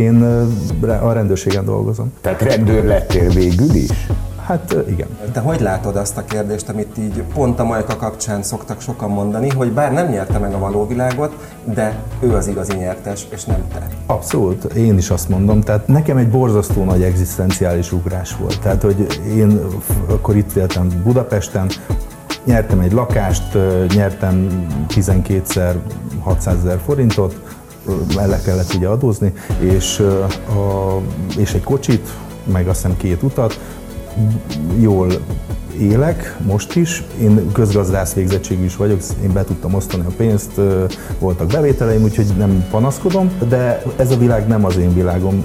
Én a rendőrségen dolgozom. Tehát rendőr lettél végül is? Hát igen. Te hogy látod azt a kérdést, amit így pont a Majka kapcsán szoktak sokan mondani, hogy bár nem nyerte meg a való világot, de ő az igazi nyertes, és nem te? Abszolút, én is azt mondom. Tehát nekem egy borzasztó nagy egzisztenciális ugrás volt. Tehát, hogy én akkor itt éltem Budapesten, nyertem egy lakást, nyertem 12-szer 600 ezer forintot, el kellett ugye adózni, és, a, és egy kocsit, meg azt hiszem két utat, jól élek most is. Én közgazdász végzettségű is vagyok, én be tudtam osztani a pénzt, voltak bevételeim, úgyhogy nem panaszkodom, de ez a világ nem az én világom.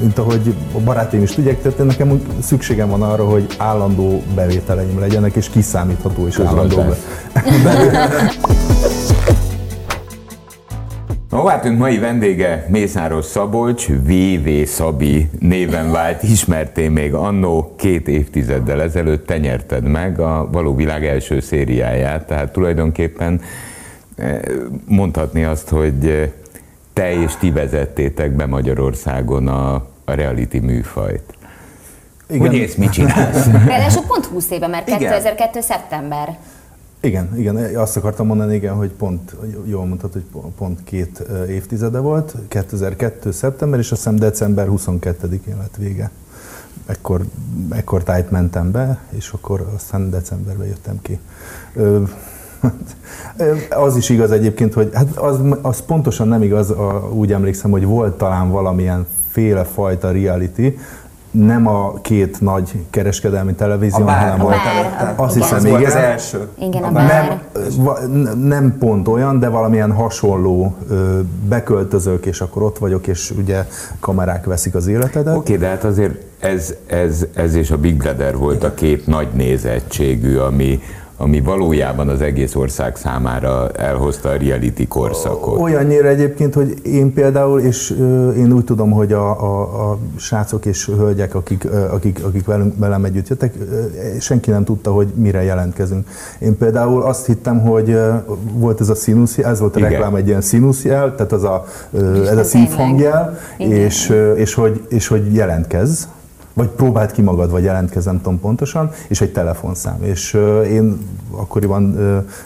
Mint ahogy a barátaim is tudják, tehát nekem szükségem van arra, hogy állandó bevételeim legyenek, és kiszámítható és állandó bevételeim. Novártunk mai vendége Mészáros Szabolcs, VV Szabi néven vált, ismerté még annó két évtizeddel ezelőtt, te nyerted meg a Való Világ első szériáját, tehát tulajdonképpen eh, mondhatni azt, hogy eh, te és ti vezettétek be Magyarországon a, a reality műfajt. Igen. Hogy ész, mit csinálsz? Ráadásul pont 20 éve, mert 2002. szeptember. Igen, igen, azt akartam mondani, igen, hogy pont, jól mondtad, hogy pont két évtizede volt, 2002. szeptember, és azt hiszem december 22-én lett vége. Ekkor, ekkor tájt mentem be, és akkor aztán decemberben jöttem ki. Az is igaz egyébként, hogy hát az, az pontosan nem igaz, úgy emlékszem, hogy volt talán valamilyen féle fajta reality, nem a két nagy kereskedelmi televízió, a hanem volt azt hiszem, igen. az első. Igen, a nem, nem pont olyan, de valamilyen hasonló beköltözök, és akkor ott vagyok, és ugye kamerák veszik az életedet. Oké, okay, de hát azért ez, ez, ez és a Big Brother volt a két nagy nézettségű, ami, ami valójában az egész ország számára elhozta a reality korszakot. Olyannyira egyébként, hogy én például, és én úgy tudom, hogy a, a, a srácok és hölgyek, akik, akik, akik velünk, velem együtt jöttek, senki nem tudta, hogy mire jelentkezünk. Én például azt hittem, hogy volt ez a színusz, ez volt a Igen. reklám egy ilyen színuszjel, tehát az a, ez a szívhangjel, és, és, hogy, és hogy jelentkez vagy próbált ki magad, vagy jelentkezem tudom pontosan, és egy telefonszám. És én akkoriban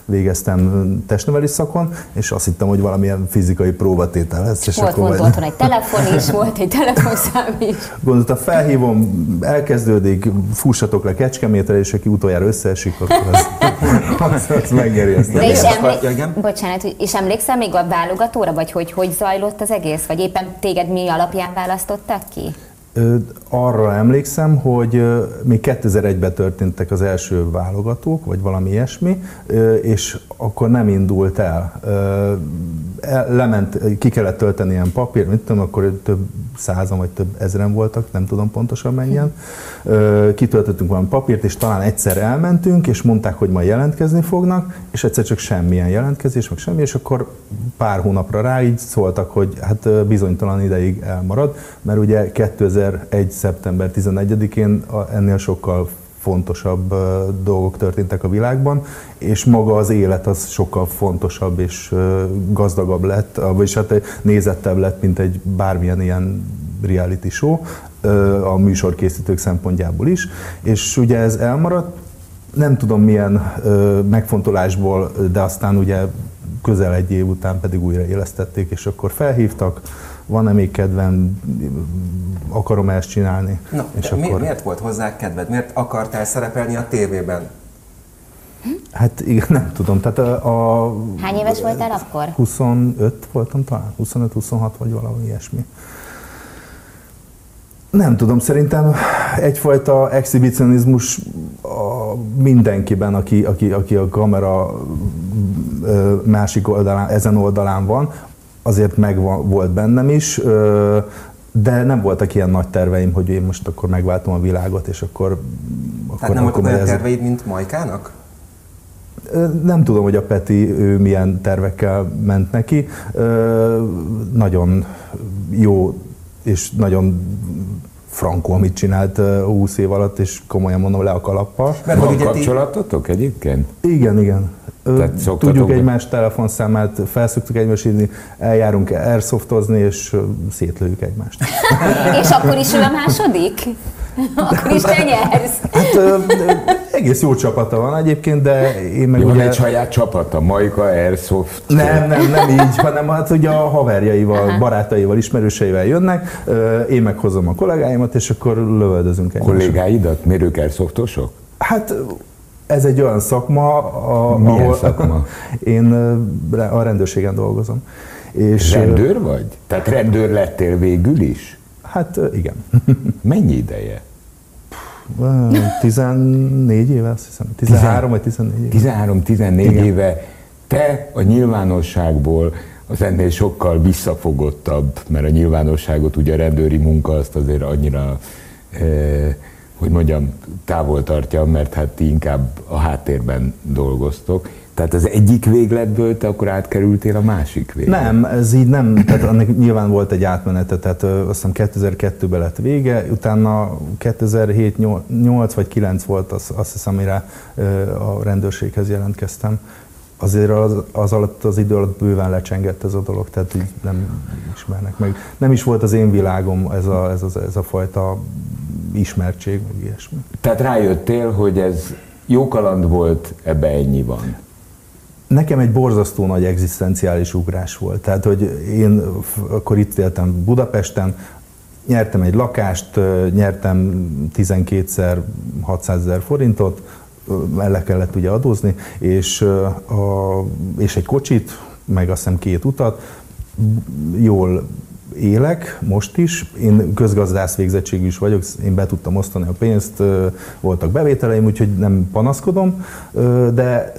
végeztem testnevelés szakon, és azt hittem, hogy valamilyen fizikai próbatétel lesz. És volt, akkor volt, egy telefon is, volt egy telefonszám is. Gondoltam, felhívom, elkezdődik, fussatok le Kecskemétre, és aki utoljára összeesik, akkor az, az, az megnyeri ezt. De és, emlé- bocsánat, és emlékszel még a válogatóra, vagy hogy hogy zajlott az egész? Vagy éppen téged mi alapján választottak ki? Arra emlékszem, hogy még 2001-ben történtek az első válogatók, vagy valami ilyesmi, és akkor nem indult el. Lement, ki kellett tölteni ilyen papír, mit tudom, akkor több százan vagy több ezeren voltak, nem tudom pontosan mennyien. Kitöltöttünk valami papírt, és talán egyszer elmentünk, és mondták, hogy majd jelentkezni fognak, és egyszer csak semmilyen jelentkezés, meg semmi, és akkor pár hónapra rá így szóltak, hogy hát bizonytalan ideig elmarad, mert ugye 2001. szeptember 11-én ennél sokkal fontosabb dolgok történtek a világban, és maga az élet az sokkal fontosabb és gazdagabb lett, vagyis hát nézettebb lett, mint egy bármilyen ilyen reality show a műsorkészítők szempontjából is, és ugye ez elmaradt, nem tudom milyen megfontolásból, de aztán ugye közel egy év után pedig újra élesztették, és akkor felhívtak, van-e még kedvem, akarom ezt csinálni. Na, és akkor... mi, miért volt hozzá kedved? Miért akartál szerepelni a tévében? Hát igen, nem tudom. Tehát a, a Hány éves voltál akkor? 25 voltam talán, 25-26 vagy valami ilyesmi. Nem tudom, szerintem egyfajta exhibicionizmus a mindenkiben, aki, aki, aki a kamera másik oldalán, ezen oldalán van, azért meg volt bennem is, de nem voltak ilyen nagy terveim, hogy én most akkor megváltom a világot, és akkor... Tehát akkor, nem voltak olyan ez... terveid, mint Majkának? Nem tudom, hogy a Peti ő milyen tervekkel ment neki. Nagyon jó és nagyon frankó, amit csinált 20 év alatt, és komolyan mondom le a kalappal. Mert van kapcsolatotok egyébként? Igen, igen. Tehát szoktatok Tudjuk egymás telefonszámát, felszoktuk egymást írni, eljárunk airsoftozni, és szétlőjük egymást. És akkor is ő a második? Akkor is te nyersz. Hát ö, egész jó csapata van egyébként, de én meg Van ugye... egy saját csapata, Majka Airsoft. Nem, nem, nem így, hanem hát ugye a haverjaival, Aha. barátaival, ismerőseivel jönnek, én meghozom a kollégáimat, és akkor lövöldözünk egymásra. Kollégáidat? Miért ők airsoftosok? Hát ez egy olyan szakma, a, Milyen szakma? Én a rendőrségen dolgozom. És, Rendőr vagy? Tehát rendőr lettél végül is? Hát igen. Mennyi ideje? Ö, 14 éve, azt hiszem. 13 vagy 14 éve. 13-14 Igen. éve te a nyilvánosságból az ennél sokkal visszafogottabb, mert a nyilvánosságot ugye a rendőri munka azt azért annyira, eh, hogy mondjam, távol tartja, mert hát ti inkább a háttérben dolgoztok. Tehát az egyik végletből te akkor átkerültél a másik végletbe. Nem, ez így nem, tehát annak nyilván volt egy átmenete, tehát ö, azt hiszem 2002-ben lett vége, utána 2007, 8 vagy 9 volt az, azt hiszem, mire ö, a rendőrséghez jelentkeztem. Azért az, az alatt, az idő alatt bőven lecsengett ez a dolog, tehát így nem ismernek meg. Nem is volt az én világom ez a, ez a, ez a fajta ismertség, meg ilyesmi. Tehát rájöttél, hogy ez jó kaland volt, ebbe ennyi van. Nekem egy borzasztó nagy egzisztenciális ugrás volt. Tehát, hogy én akkor itt éltem Budapesten, nyertem egy lakást, nyertem 12-szer 600 ezer forintot, el kellett ugye adózni, és, a, és egy kocsit, meg azt hiszem két utat, jól élek most is. Én közgazdász végzettségű is vagyok, én be tudtam osztani a pénzt, voltak bevételeim, úgyhogy nem panaszkodom, de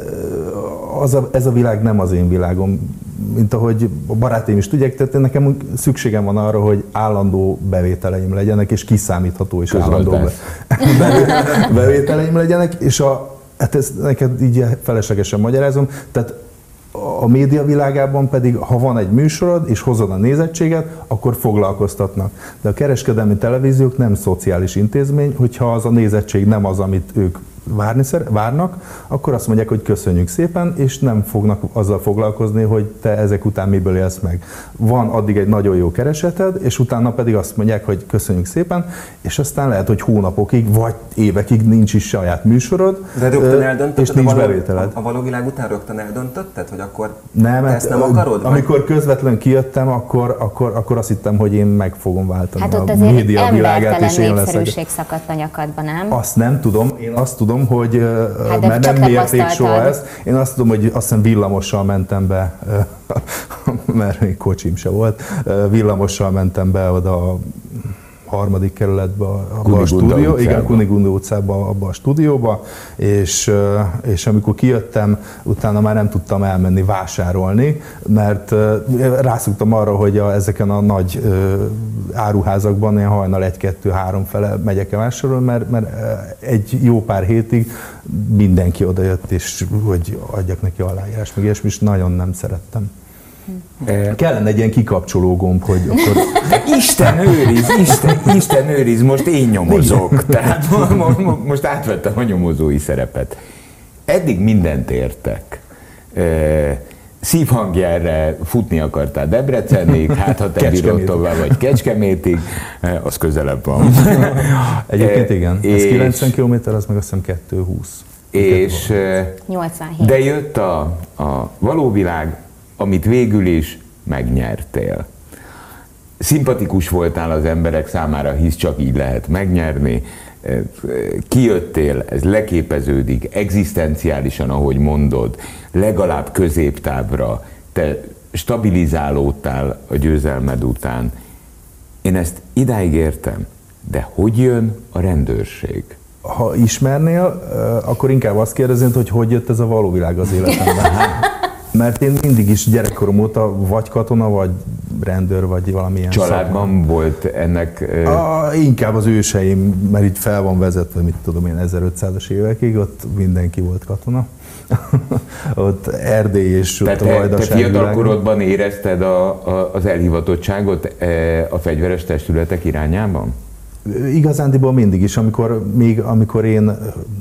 az a, ez a világ nem az én világom. Mint ahogy a barátaim is tudják, tehát nekem szükségem van arra, hogy állandó bevételeim legyenek, és kiszámítható és állandó be- bevételeim legyenek, és a, hát ezt neked így feleslegesen magyarázom, tehát a média világában pedig, ha van egy műsorod, és hozod a nézettséget, akkor foglalkoztatnak. De a kereskedelmi televíziók nem szociális intézmény, hogyha az a nézettség nem az, amit ők várni, szer- várnak, akkor azt mondják, hogy köszönjük szépen, és nem fognak azzal foglalkozni, hogy te ezek után miből élsz meg. Van addig egy nagyon jó kereseted, és utána pedig azt mondják, hogy köszönjük szépen, és aztán lehet, hogy hónapokig, vagy évekig nincs is saját műsorod, De rögtön eldöntötted és nincs a való, bevételed. A, a való világ után rögtön eldöntötted, hogy akkor Nem, te hát, ezt nem akarod? vagy- amikor közvetlen kijöttem, akkor, akkor, akkor azt hittem, hogy én meg fogom váltani Hát a ott azért média világát, és én leszek. szakadt a nyakadba, nem? Azt nem tudom, én azt tudom, hogy hát de mert csak nem mérték soha ezt, én azt tudom, hogy azt hiszem villamossal mentem be, mert még kocsim se volt, villamossal mentem be oda a harmadik kerületbe, abba a stúdió, utcába. igen, Kunigunda utcába, abba a stúdióba, és, és amikor kijöttem, utána már nem tudtam elmenni vásárolni, mert rászoktam arra, hogy a, ezeken a nagy áruházakban én hajnal egy-kettő-három fele megyek el vásárolni, mert, mert ö, egy jó pár hétig mindenki odajött, és hogy adjak neki aláírás, meg ilyesmi, és nagyon nem szerettem. Eh, Kellene egy ilyen kikapcsoló gomb, hogy akkor Isten őriz, Isten, Isten őriz, most én nyomozok. Tehát mo- mo- mo- most átvettem a nyomozói szerepet. Eddig mindent értek. Eh, Szívhangjára futni akartál Debrecenig, hát ha te bírod tovább, vagy Kecskemétig, eh, az közelebb van. egyébként Eh, igen, ez és- 90 km, az meg azt hiszem 220. És eh, 87. De jött a, a való világ, amit végül is megnyertél. Szimpatikus voltál az emberek számára, hisz csak így lehet megnyerni. Eh, Kijöttél, ez leképeződik, egzisztenciálisan, ahogy mondod, legalább középtávra, te stabilizálódtál a győzelmed után. Én ezt idáig értem, de hogy jön a rendőrség? Ha ismernél, ö, akkor inkább azt kérdeznéd, hogy hogy jött ez a való világ az életemben. Mert én mindig is gyerekkorom óta vagy katona, vagy rendőr, vagy valamilyen Családban volt ennek eh, A, inkább az őseim, mert itt fel van vezetve, mit tudom én, 1500-as évekig, ott mindenki volt katona. ott Erdély és ott Tehát a te, te Vajdaság fiatal világa. korodban érezted a, a, az elhivatottságot e, a fegyveres testületek irányában? Igazándiból mindig is, amikor, még amikor én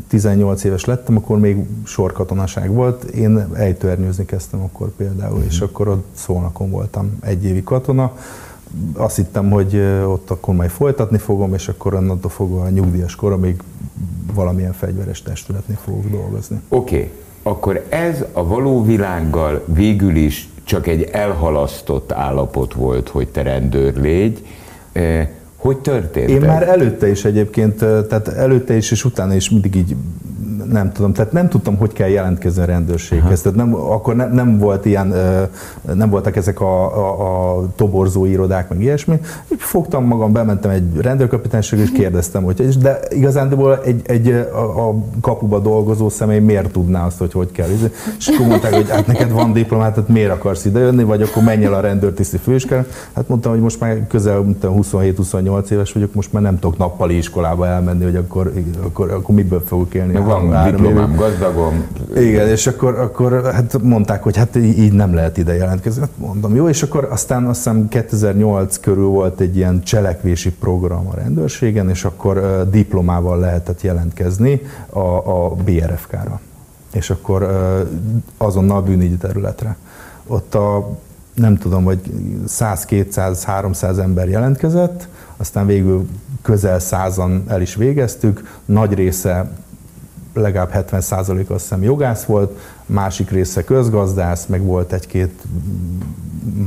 18 éves lettem, akkor még sorkatonaság volt. Én ejtőernyőzni kezdtem akkor például, és akkor ott Szolnakon voltam egy évi katona. Azt hittem, hogy ott akkor majd folytatni fogom, és akkor onnantól fogva a nyugdíjas koromig valamilyen fegyveres testületnél fogok dolgozni. Oké, okay. akkor ez a való világgal végül is csak egy elhalasztott állapot volt, hogy te rendőr légy. Hogy történt Én már előtte is egyébként, tehát előtte is és utána is mindig így nem tudom, tehát nem tudtam, hogy kell jelentkezni a rendőrséghez. Tehát nem, akkor ne, nem volt ilyen, nem voltak ezek a, a, a toborzó irodák, meg ilyesmi. Így fogtam magam, bementem egy rendőrkapitányságra, és kérdeztem, hogy de igazán egy, egy a, a kapuba dolgozó személy miért tudná azt, hogy hogy kell. És akkor mondták, hogy hát neked van diplomát, tehát miért akarsz idejönni, vagy akkor menj el a rendőrtiszti főiskolán. Hát mondtam, hogy most már közel 27-28 éves vagyok, most már nem tudok nappali iskolába elmenni, hogy akkor, akkor, akkor miből fogok élni. Van diplomám, gazdagom. Igen, és akkor, akkor hát mondták, hogy hát így nem lehet ide jelentkezni. Hát mondom, jó, és akkor aztán azt hiszem 2008 körül volt egy ilyen cselekvési program a rendőrségen, és akkor diplomával lehetett jelentkezni a, a BRFK-ra. És akkor azonnal bűnügyi területre. Ott a nem tudom, hogy 100, 200, 300 ember jelentkezett, aztán végül közel százan el is végeztük, nagy része legalább 70% azt hiszem jogász volt, másik része közgazdász, meg volt egy-két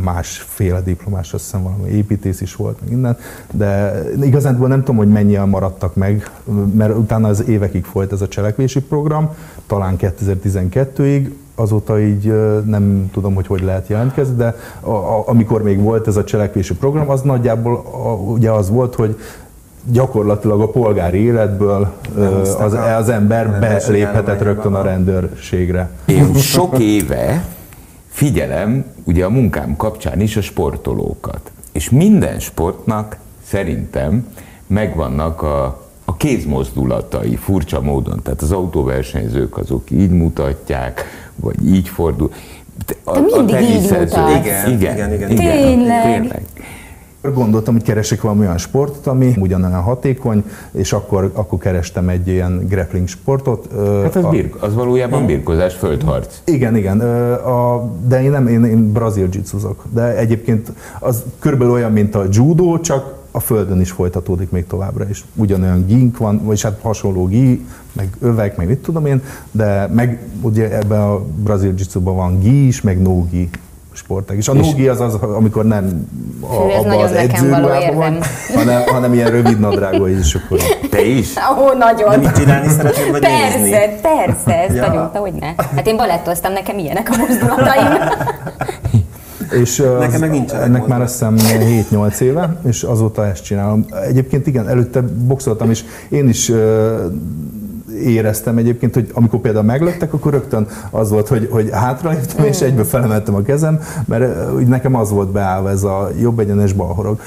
másféle diplomás, azt hiszem valami építész is volt, meg minden, de igazán nem tudom, hogy mennyien maradtak meg, mert utána az évekig folyt ez a cselekvési program, talán 2012-ig, azóta így nem tudom, hogy hogy lehet jelentkezni, de a, a, amikor még volt ez a cselekvési program, az nagyjából a, ugye az volt, hogy gyakorlatilag a polgári életből az, az ember beléphetett rögtön a rendőrségre. Én sok éve figyelem ugye a munkám kapcsán is a sportolókat. És minden sportnak szerintem megvannak a, a kézmozdulatai furcsa módon. Tehát az autóversenyzők azok így mutatják, vagy így fordul. A, Te mindig a így igen, igen, igen, igen, igen. Tényleg. tényleg. Gondoltam, hogy keresek valami olyan sportot, ami ugyanolyan hatékony, és akkor, akkor kerestem egy ilyen grappling sportot. Hát az, a, birk, az valójában birkozás, földharc. Igen, igen. A, de én nem, én, én brazil jitsuzok. De egyébként az körülbelül olyan, mint a judo, csak a földön is folytatódik még továbbra is. Ugyanolyan gink van, vagy hát hasonló gi, meg övek, meg mit tudom én, de meg ugye ebben a brazil jitsuban van gi is, meg no gi sportág. És a nógi az az, amikor nem a, abban az edzőruhában van, hanem, hanem ilyen rövid nadrágú is. Akkor... Te is? Ó, oh, nagyon. Nem mit csinálni szeretnél, vagy Persze, nézni? persze, ez ja. nagyon, hogy ne. Hát én balettoztam, nekem ilyenek a mozdulataim. És Nekem meg nincs ennek már azt hiszem 7-8 éve, és azóta ezt csinálom. Egyébként igen, előtte boxoltam, és én is éreztem egyébként, hogy amikor például meglöktek, akkor rögtön az volt, hogy, hogy hátraléptem, és egyből felemeltem a kezem, mert úgy nekem az volt beállva ez a jobb egyenes balhorog,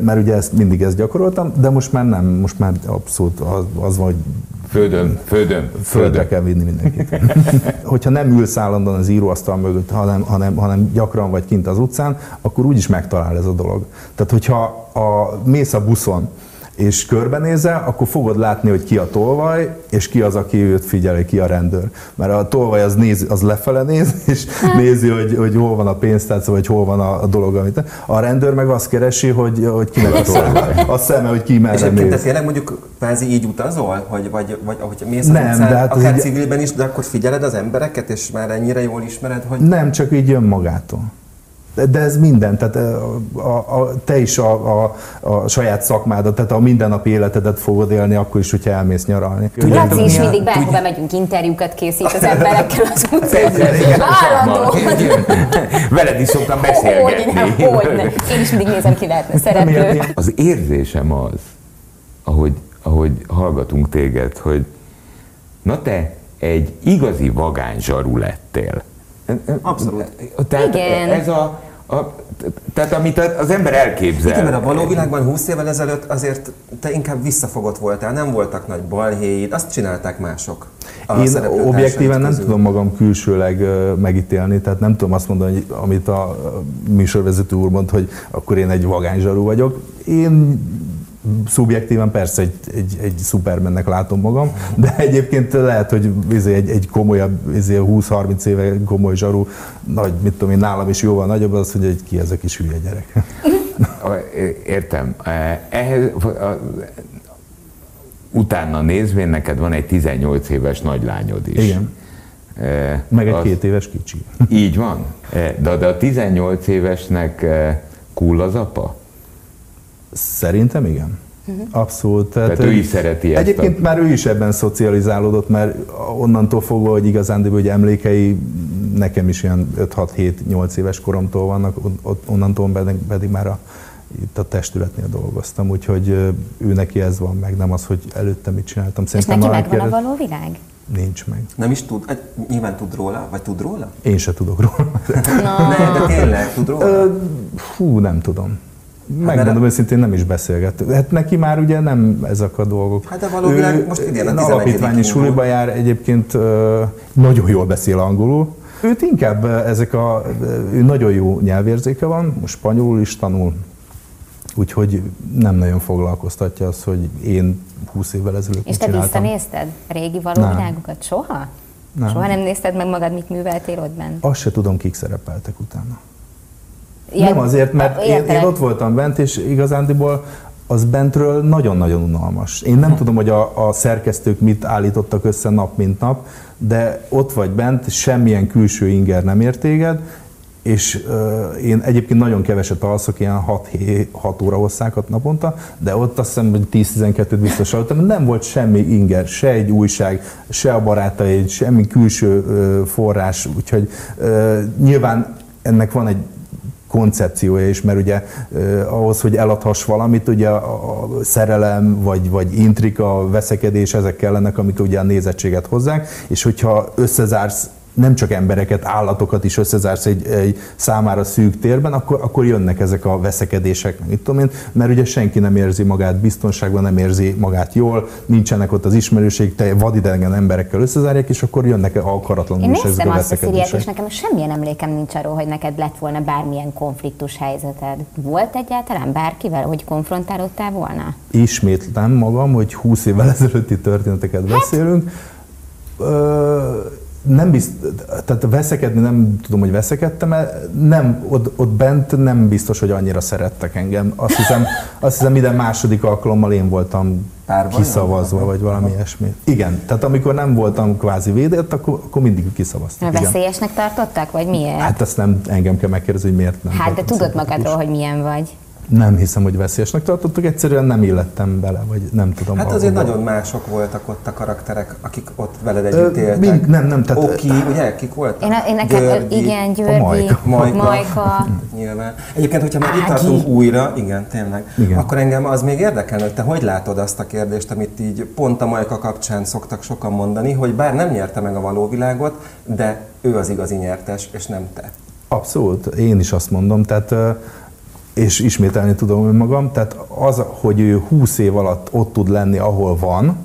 mert ugye ezt mindig ezt gyakoroltam, de most már nem, most már abszolút az, az van, hogy Földön, földön, földre kell vinni mindenkit. Hogyha nem ülsz állandóan az íróasztal mögött, hanem, hanem, hanem gyakran vagy kint az utcán, akkor úgyis megtalál ez a dolog. Tehát, hogyha a, mész a buszon, és körbenézel, akkor fogod látni, hogy ki a tolvaj, és ki az, aki őt figyeli, ki a rendőr. Mert a tolvaj az, néz, az lefele néz, és nézi, hogy, hogy hol van a pénztárca, vagy hol van a, a dolog, amit... A rendőr meg azt keresi, hogy, hogy kinek a tolvaj. A szeme, hogy ki merre. És te tényleg mondjuk kvázi így utazol? Hogy, vagy, vagy ahogy mész nem, utcán, de hát akár egy... civilben is, de akkor figyeled az embereket, és már ennyire jól ismered, hogy... Nem, csak így jön magától. De ez minden, tehát a, a, a, te is a, a, a saját szakmádat, tehát a mindennapi életedet fogod élni, akkor is, hogyha elmész nyaralni. Laci is mindig bárhova megyünk, interjúkat készít az emberekkel az utcán. Veled is szoktam beszélgetni. Hogyne, hogyne. Én is mindig nézem, ki lehetne szereplő. Az érzésem az, ahogy, ahogy hallgatunk téged, hogy na te egy igazi vagány zsaru lettél. Abszolút. Tehát Igen. ez a, a, tehát amit az ember elképzel. Igen, mert a való világban 20 évvel ezelőtt azért te inkább visszafogott voltál, nem voltak nagy balhéid, azt csinálták mások. Én objektíven nem tudom magam külsőleg megítélni, tehát nem tudom azt mondani, amit a műsorvezető úr mond, hogy akkor én egy vagányzsarú vagyok. Én szubjektíven persze egy, egy, egy szupermennek látom magam, de egyébként lehet, hogy izé egy, egy komolyabb, izé 20-30 éve komoly zsaru, nagy, mit tudom én, nálam is jóval nagyobb, az, hogy egy ki ez a kis hülye gyerek. Értem. Ehhez, utána nézvén neked van egy 18 éves nagylányod is. Igen. Meg egy az, két éves kicsi. Így van. De, de a 18 évesnek cool az apa? Szerintem igen. Uh-huh. Abszolút. Tehát, Tehát ő is szereti ezt Egyébként a... már ő is ebben szocializálódott, mert onnantól fogva, hogy igazán, hogy emlékei nekem is ilyen 5-6-7-8 éves koromtól vannak, onnantól pedig, pedig már a, itt a testületnél dolgoztam, úgyhogy ő neki ez van meg, nem az, hogy előtte mit csináltam. Szerintem És neki megvan kérdez... a való világ? Nincs meg. Nem is tud? Hát, nyilván tud róla, vagy tud róla? Én se tudok róla. No. ne, de tényleg tud róla? Fú, nem tudom. Megmondom hát, őszintén, nem is beszélget. Hát neki már ugye nem ezek a dolgok. Hát de valóban most idén a alapítványi suliba jár, egyébként nagyon jól beszél angolul. Őt inkább ezek a, ő nagyon jó nyelvérzéke van, most spanyolul is tanul, úgyhogy nem nagyon foglalkoztatja az, hogy én 20 évvel ezelőtt És te visszanézted régi valóvilágokat? Soha? Nem. Soha nem nézted meg magad, mit műveltél ott bent? Azt se tudom, kik szerepeltek utána. Ilyen, nem azért, mert én, én ott voltam bent, és igazándiból az bentről nagyon-nagyon unalmas. Én nem hm. tudom, hogy a, a szerkesztők mit állítottak össze nap mint nap, de ott vagy bent, semmilyen külső inger nem ér téged, és uh, én egyébként nagyon keveset alszok, ilyen 6, 6 óra hosszákat naponta, de ott azt hiszem, hogy 10-12-t biztos aludtam, nem volt semmi inger, se egy újság, se a barátai, semmi külső uh, forrás, úgyhogy uh, nyilván ennek van egy koncepciója is, mert ugye ahhoz, hogy eladhass valamit, ugye a szerelem, vagy, vagy intrika, veszekedés, ezek kellenek, amik ugye a nézettséget hozzák, és hogyha összezársz nem csak embereket, állatokat is összezársz egy, egy számára szűk térben, akkor, akkor jönnek ezek a veszekedések, mit tudom én, mert ugye senki nem érzi magát biztonságban, nem érzi magát jól, nincsenek ott az ismerőség, te vadidegen emberekkel összezárják, és akkor jönnek akaratlanul is ezek a veszekedések. Én és nekem semmilyen emlékem nincs arról, hogy neked lett volna bármilyen konfliktus helyzeted. Volt egyáltalán bárkivel, hogy konfrontálódtál volna? Ismétlem magam, hogy 20 évvel ezelőtti történeteket hát? beszélünk. Ö, nem bizt, tehát veszekedni nem tudom, hogy veszekedtem -e, nem, ott, ott bent nem biztos, hogy annyira szerettek engem. Azt hiszem, azt hiszem minden második alkalommal én voltam Párban kiszavazva, vagy valami ilyesmi. Igen, tehát amikor nem voltam kvázi védett, akkor, akkor mindig kiszavaztak. Veszélyesnek tartottak, vagy miért? Hát ezt nem engem kell megkérdezni, hogy miért nem. Hát de tudod magadról, hogy milyen vagy. Nem hiszem, hogy veszélyesnek tartottuk, egyszerűen nem illettem bele, vagy nem tudom. Hát azért nagyon mások voltak ott a karakterek, akik ott veled együtt éltek. Mind, nem, nem, tehát... Oki, ugye, kik voltak? Én, én nekem, Györgyi, igen, Györgyi, Majka. Majka. Majka. Nyilván. Egyébként, hogyha már itt tartunk újra, igen, tényleg, igen. akkor engem az még érdekel, hogy te hogy látod azt a kérdést, amit így pont a Majka kapcsán szoktak sokan mondani, hogy bár nem nyerte meg a való világot, de ő az igazi nyertes, és nem te. Abszolút, én is azt mondom, tehát és ismételni tudom önmagam, tehát az, hogy ő 20 év alatt ott tud lenni, ahol van,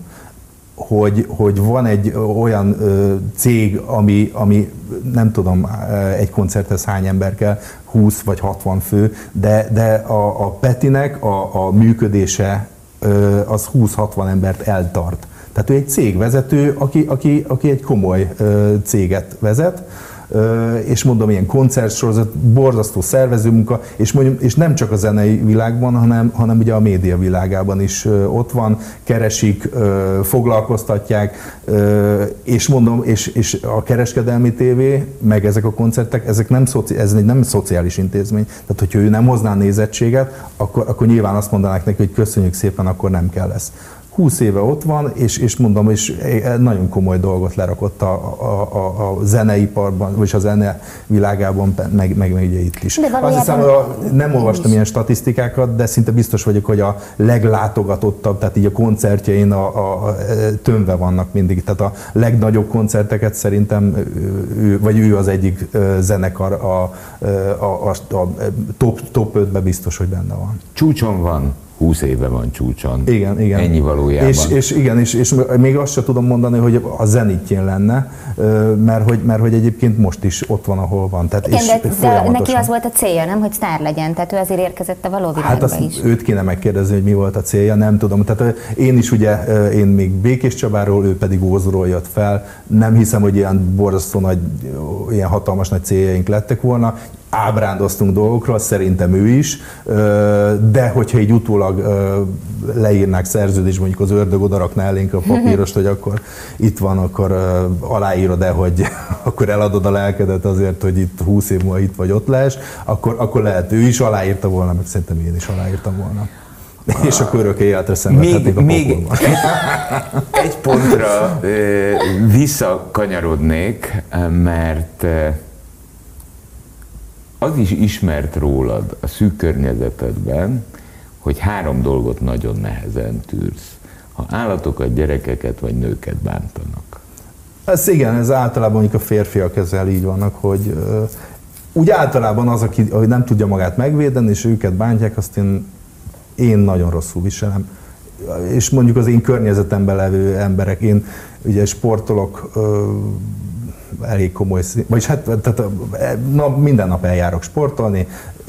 hogy, hogy van egy olyan ö, cég, ami, ami nem tudom, egy koncerthez hány ember kell, 20 vagy 60 fő, de, de a, a Petinek a, a működése ö, az 20-60 embert eltart. Tehát ő egy cégvezető, aki, aki, aki egy komoly ö, céget vezet, és mondom, ilyen koncertsorozat, borzasztó szervezőmunka, és, mondjam, és nem csak a zenei világban, hanem, hanem ugye a média világában is ott van, keresik, foglalkoztatják, és mondom, és, és a kereskedelmi tévé, meg ezek a koncertek, ezek nem, szoci, ez nem szociális intézmény. Tehát, hogyha ő nem hozná nézettséget, akkor, akkor nyilván azt mondanák neki, hogy köszönjük szépen, akkor nem kell lesz. 20 éve ott van, és, és mondom, és nagyon komoly dolgot lerakott a, a, a, a zeneiparban, vagy a zene világában, meg, meg, meg ugye itt is. Azt hiszem, a, nem olvastam ilyen statisztikákat, de szinte biztos vagyok, hogy a leglátogatottabb, tehát így a koncertjein a, a, a tömve vannak mindig. Tehát a legnagyobb koncerteket szerintem ő, vagy ő az egyik zenekar a, a, a, a top, top 5-ben biztos, hogy benne van. Csúcson van 20 éve van csúcson. Igen, igen. Ennyi valójában. És, és igen, és, és még azt sem tudom mondani, hogy a zenitjén lenne, mert hogy, mert hogy egyébként most is ott van, ahol van. Tehát igen, és de, de neki az volt a célja, nem, hogy sztár legyen, tehát ő azért érkezett a való világba hát azt is. őt kéne megkérdezni, hogy mi volt a célja, nem tudom. Tehát én is ugye, én még Békés Csabáról, ő pedig Ózról jött fel. Nem hiszem, hogy ilyen borzasztó nagy, ilyen hatalmas nagy céljaink lettek volna ábrándoztunk dolgokról, szerintem ő is, de hogyha egy utólag leírnák szerződés, mondjuk az ördög oda rakná elénk a papírost, hogy akkor itt van, akkor aláírod de hogy akkor eladod a lelkedet azért, hogy itt 20 év múlva itt vagy ott lesz, akkor, akkor lehet ő is aláírta volna, meg szerintem én is aláírtam volna. És akkor örökké életre szenvedhetnék a még egy pontra visszakanyarodnék, mert az is ismert rólad a szűk környezetedben, hogy három dolgot nagyon nehezen tűrsz. Ha állatokat, gyerekeket vagy nőket bántanak. Ez igen, ez általában mondjuk a férfiak ezzel így vannak, hogy úgy általában az, aki, aki nem tudja magát megvédeni, és őket bántják, azt én, én nagyon rosszul viselem. És mondjuk az én környezetemben levő emberek, én ugye sportolok, elég komoly, vagyis hát tehát, na, minden nap eljárok sportolni,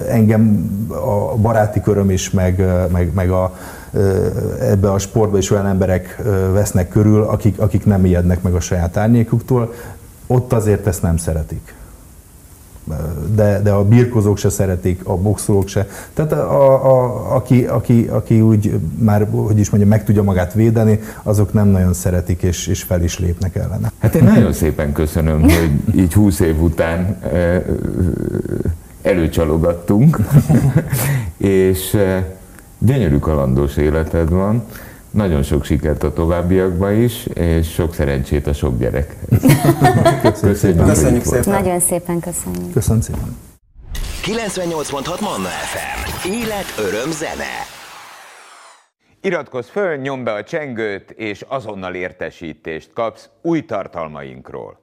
engem a baráti köröm is, meg, meg, meg a, ebbe a sportba is olyan emberek vesznek körül, akik, akik nem ijednek meg a saját árnyékuktól, ott azért ezt nem szeretik de, de a birkozók se szeretik, a boxolók se. Tehát a, a, aki, aki, aki úgy már, hogy is mondja, meg tudja magát védeni, azok nem nagyon szeretik, és, és fel is lépnek ellene. Hát én nagyon szépen köszönöm, hogy így 20 év után előcsalogattunk, és gyönyörű kalandos életed van. Nagyon sok sikert a továbbiakban is, és sok szerencsét a sok gyerek. Köszönjük, szépen. köszönjük szépen. Nagyon szépen köszönjük. Köszönöm szépen. 98.6 Manna FM. Élet, öröm, zene. Iratkozz föl, nyomd be a csengőt, és azonnal értesítést kapsz új tartalmainkról.